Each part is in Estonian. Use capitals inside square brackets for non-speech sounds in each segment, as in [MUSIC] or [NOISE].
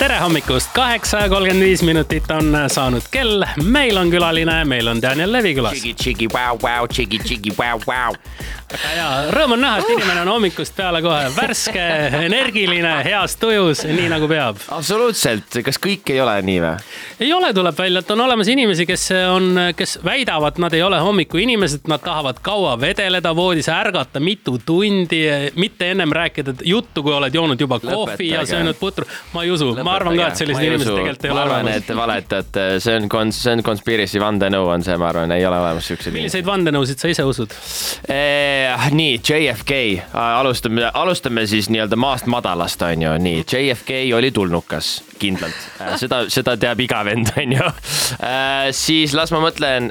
tere hommikust, kaheksa ja kolmkümmend viis minutit on saanud kell. meil on külaline, meil on Daniel Levi külas. Väga hea, rõõm on näha, et inimene on hommikust peale kohe värske, energiline, heas tujus, nii nagu peab. absoluutselt, kas kõik ei ole nii või? ei ole, tuleb välja, et on olemas inimesi, kes on, kes väidavad, nad ei ole hommikuinimesed, nad tahavad kaua vedeleda voodis, ärgata mitu tundi, mitte ennem rääkida juttu, kui oled joonud juba kohvi Lõpetage. ja söönud putru. ma ei usu, ma arvan ka, et sellised inimesed tegelikult ei ole olemas. ma arvan, et te valetate, see on kons-, see on conspiracy vandenõu on see, ma arvan, ei ole olemas siukseid. milliseid vandenõusid sa ise usud? Nii, JFK, alustame, alustame siis nii-öelda maast madalast, on ju, nii, JFK oli tulnukas, kindlalt, äh, seda, seda teab iga vend, [LAUGHS] on ju. Eh,. siis las ma mõtlen,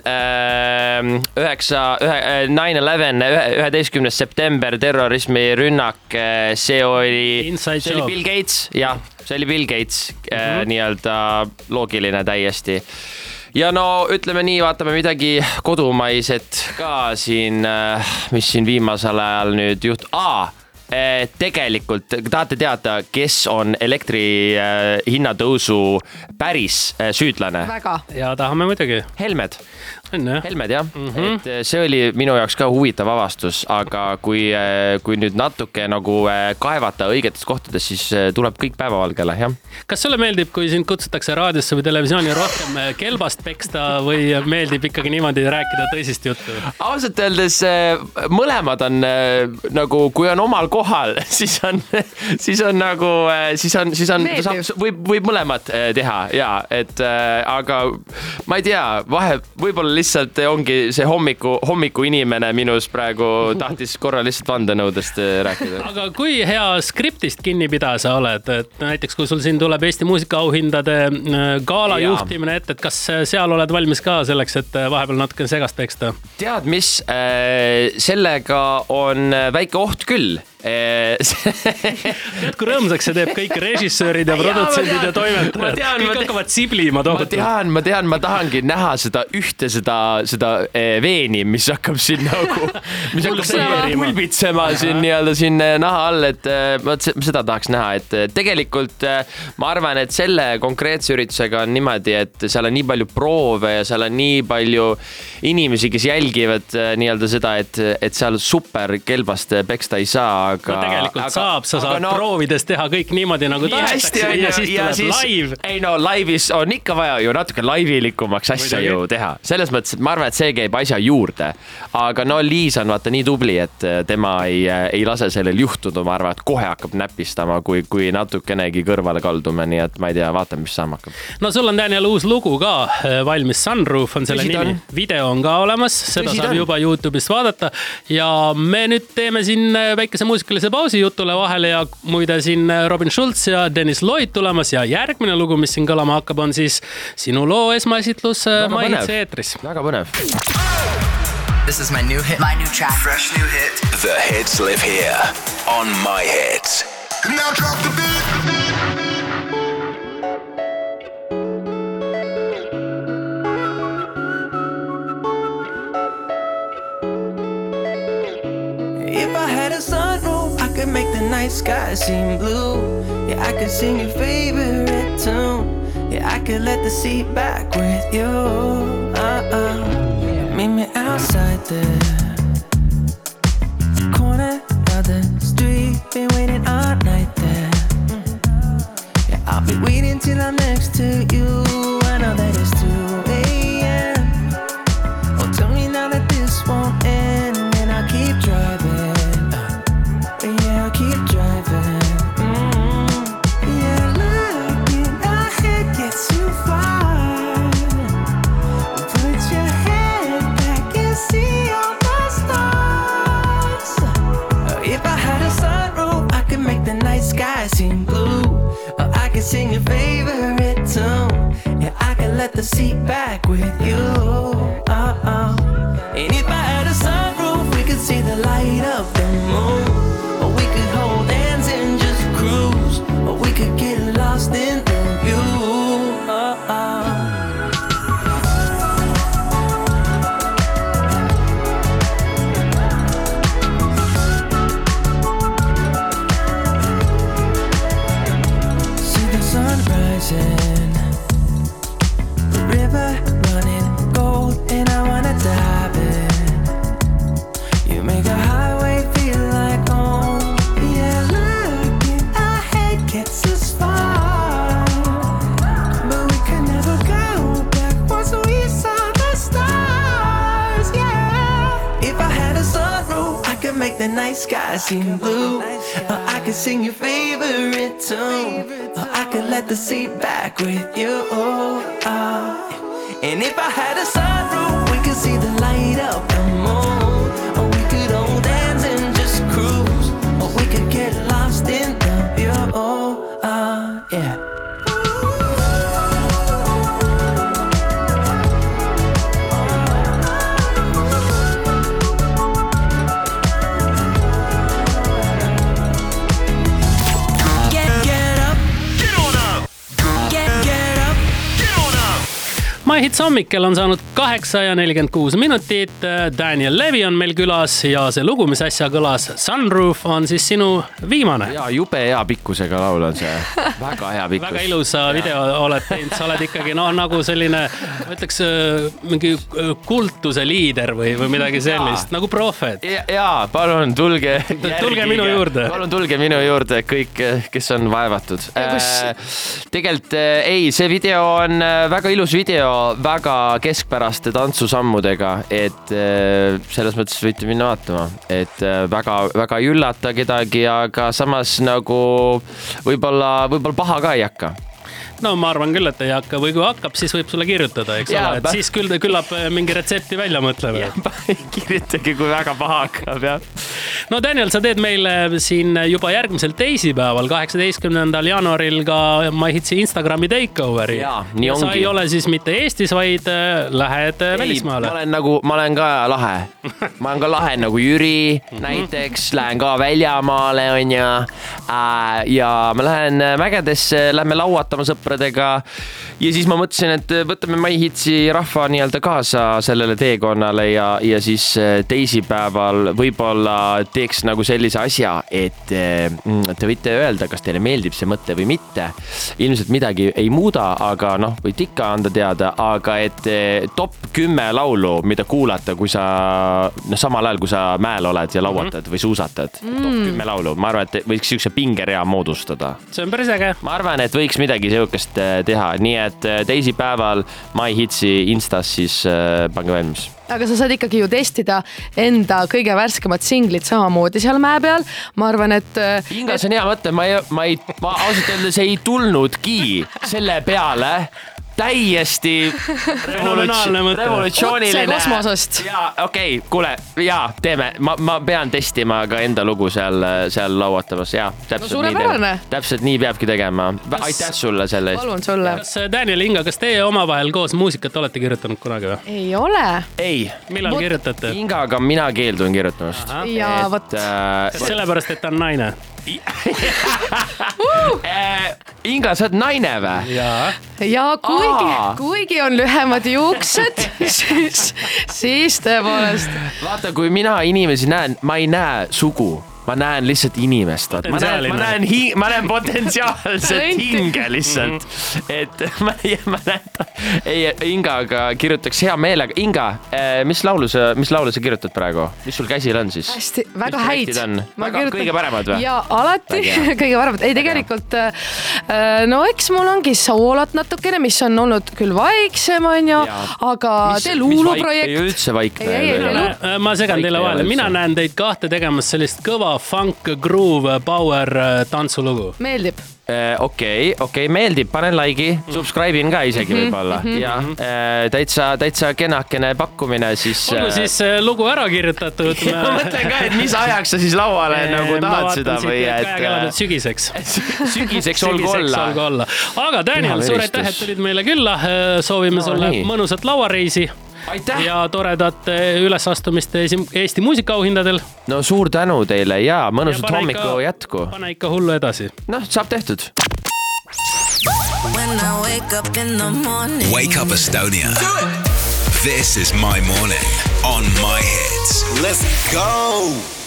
üheksa, ühe, nine eleven, üheteistkümnes september, terrorismirünnak, see oli, see oli Bill Gates, jah see oli Bill Gates mm -hmm. nii-öelda loogiline täiesti ja no ütleme nii, vaatame midagi kodumaiset ka siin, äh, mis siin viimasel ajal nüüd juht-, aa äh, tegelikult tahate teada, kes on elektri hinnatõusu päris süüdlane? väga. ja tahame muidugi. Helmed. Helmed jah mm, -hmm. et eh, see oli minu jaoks ka huvitav avastus, aga kui, eh, kui nüüd natuke nagu eh, kaevata õigetes kohtades, siis tuleb kõik päevavalgele, jah. kas sulle meeldib, kui sind kutsutakse raadiosse või televisiooni rohkem kelbast peksta või meeldib ikkagi niimoodi rääkida tõsist juttu? ausalt öeldes mõlemad on nagu, kui on omal kohal, [LAUGHS] siis on, siis on nagu, siis on, siis on, võib, võib mõlemat teha ja et aga ma ei tea, vahe võib-olla lihtsalt ongi see hommiku, hommikuinimene minus praegu tahtis korra lihtsalt vandenõudest äh, rääkida. aga kui hea skriptist kinnipidaja sa oled, et näiteks kui sul siin tuleb Eesti muusikaauhindade äh, gala ja. juhtimine ette, et kas seal oled valmis ka selleks, et vahepeal natukene segast peksta? tead, mis, sellega on väike oht küll tead, [LAUGHS] kui rõõmsaks see teeb kõik režissöörid ja produtsendid ja toimetajad, kõik hakkavad siblima tohutult. ma tean, ma tean, ma tahangi näha seda ühte, seda, seda veeni, mis hakkab siin nagu, mis hakkab pulbitsema. siin nii-öelda siin naha all, et vot seda tahaks näha, et tegelikult ma arvan, et selle konkreetse üritusega on niimoodi, et seal on nii palju proove ja seal on nii palju inimesi, kes jälgivad nii-öelda seda, et, et seal super kelbast peksta ei saa aga. no tegelikult aga, saab, sa saad no, proovides teha kõik niimoodi nagu tahetakse ja, ja siis ja tuleb siis, live. ei no laivis on ikka vaja ju natuke laivilikumaks asja Muidugi. ju teha, selles mõttes, et ma arvan, et see käib asja juurde. aga no Liis on vaata nii tubli, et äh, tema ei, äh, ei lase sellel juhtuda, ma arvan, et kohe hakkab näpistama, kui, kui natukenegi kõrvale kaldume, nii et ma ei tea, vaatame, mis saama hakkab. no sul on Daniel uus lugu ka äh, valmis, Sunroof on selle Tõsi nimi, video on ka olemas, seda Tõsi saab on. juba Youtube'ist vaadata ja me nüüd teeme siin väikese muusika muusikalise pausi jutule vahele ja muide siin Robin Schulz ja Dennis Lloyd tulemas ja järgmine lugu, mis siin kõlama hakkab, on siis sinu loo esmaesitlus äh, Maitse eetris. väga põnev. This is my new hit. My new track. Fresh new hit. The hits live here on my hits. Now drop the beat. Could make the night sky seem blue. Yeah, I could sing your favorite tune. Yeah, I could let the seat back with you. Uh-uh. Meet me outside there. Corner of the street, been waiting all night there. Yeah, I'll be waiting till I'm next to you. Seat back with you. Sky seem blue. I could sing your favorite tune. I could let the seat back with you. Oh, and if I had a sunroof, My Hits hommikul on saanud kaheksa ja nelikümmend kuus minutit. Daniel Levi on meil külas ja see lugu, mis äsja kõlas, Sunroof, on siis sinu viimane. ja jube hea pikkusega laul on see, väga hea pikkus. väga ilusa video oled teinud, sa oled ikkagi noh, nagu selline, ma ütleks mingi kultuse liider või, või midagi sellist nagu prohvet. ja, ja palun tulge. [LAUGHS] tulge minu juurde. palun tulge minu juurde kõik, kes on vaevatud. Kus... tegelikult ei, see video on äh, väga ilus video, väga keskpäraste tantsusammudega, et äh, selles mõttes võite minna vaatama, et väga-väga ei üllata kedagi, aga samas nagu võib-olla, võib-olla paha ka ei hakka no ma arvan küll, et ei hakka või kui hakkab, siis võib sulle kirjutada, eks Jaa, ole, et siis küll, küllap mingi retsepti välja mõtleme. [LAUGHS] kirjutage, kui väga paha hakkab, jah. no Daniel, sa teed meile siin juba järgmisel teisipäeval, kaheksateistkümnendal jaanuaril ka My Hitsi Instagrami takeover'i. Jaa, nii ja sa ongi. ei ole siis mitte Eestis, vaid äh, lähed äh, ma välismaale. olen nagu, ma olen ka lahe. [LAUGHS] ma olen ka lahe nagu Jüri näiteks, lähen ka väljamaale, onju. ja ma lähen mägedesse, lähme lauatama sõpradega. Ja siis ma mõtlesin, et võtame My Hitsi rahva nii-öelda kaasa sellele teekonnale ja, ja siis eh, teisipäeval võib-olla teeks nagu sellise asja, et eh, mm, te võite öelda, kas teile meeldib see mõte või mitte. ilmselt midagi ei muuda, aga noh, võite ikka anda teada, aga et eh, top kümme laulu, mida kuulata, kui sa noh, samal ajal kui sa mäel oled ja lauatad või suusatad mm., top kümme laulu, ma arvan, et võiks siukse pingerea moodustada see on päris äge. ma arvan, et võiks midagi sihukest eh, teha, nii et eh, teisipäeval My Hitsi Instas siis äh, pange valmis aga sa saad ikkagi ju testida enda kõige värskemat singlit samamoodi seal mäe peal. ma arvan, et. äh, Inga, see on hea mõte, ma ei, ma ei, ma ausalt öeldes ei tulnudki selle peale täiesti revolutsiooniline. Otse kosmosest. ja okei okay,, kuule ja teeme, ma, ma pean testima ka enda lugu seal, seal lauatamas ja täpselt No nii suurepärane. täpselt nii peabki tegema. aitäh sulle selle eest. palun sulle. kas äh, Daniel Inga, kas teie omavahel koos muusikat olete kirjutanud kunagi või? ei ole. ei, millal Vot- kirjutate? Ingaga mina keeldun kirjutamast. ja vot. äh, sellepärast, et ta on naine. Äh, [LAUGHS] Inga, sa oled naine või? ja kuigi kuigi on lühemad juuksed, [LAUGHS] siis, siis tõepoolest. vaata, kui mina inimesi näen, ma ei näe sugu, ma näen lihtsalt inimest, vaata, ma näen, ma näen hi-, ma näen potentsiaalset [LAUGHS] hinge lihtsalt. et [LAUGHS] ma, ma näen, ei, Ingaga kirjutaks hea meelega, Inga, mis laulu sa, mis laulu sa kirjutad praegu, mis sul käsil on siis? hästi, väga Mis häid. Väga- kõige paremad või? ja alati [LAUGHS] kõige paremad, ei tegelikult äh, no eks mul ongi soolot natukene, mis on olnud küll vaiksem, onju, aga see ei luuluprojekt. üldse vaikne Ei, ei, ei ei, ole. Äh, ma segan Vaikne teile vahele, mina üldse. näen teid kahte tegemas sellist kõva funk, groove, power äh, tantsulugu. meeldib. okei, okei, meeldib, panen like'i, subscribe in ka isegi Mhm, võib-olla ja äh, täitsa, täitsa kenakene pakkumine siis. olgu siis äh, lugu ära kirjutatud. [LAUGHS] ma mõtlen ka, et mis ajaks sa siis lauale nagu tahad seda või et. sügiseks. [LAUGHS] sügiseks olgu olla. olgu olla. aga Daniel, suur aitäh, et tulid meile külla. soovime No sulle nii. mõnusat lauareisi. Ja toredat äh, ülesastumist esi- Eesti muusikaauhindadel. no suur tänu teile ja mõnusat hommiku ikka- jätku. pane ikka hullu edasi. noh, saab tehtud When I wake up in the morning. Wake up Estonia. This is my morning on my hits. Let's go.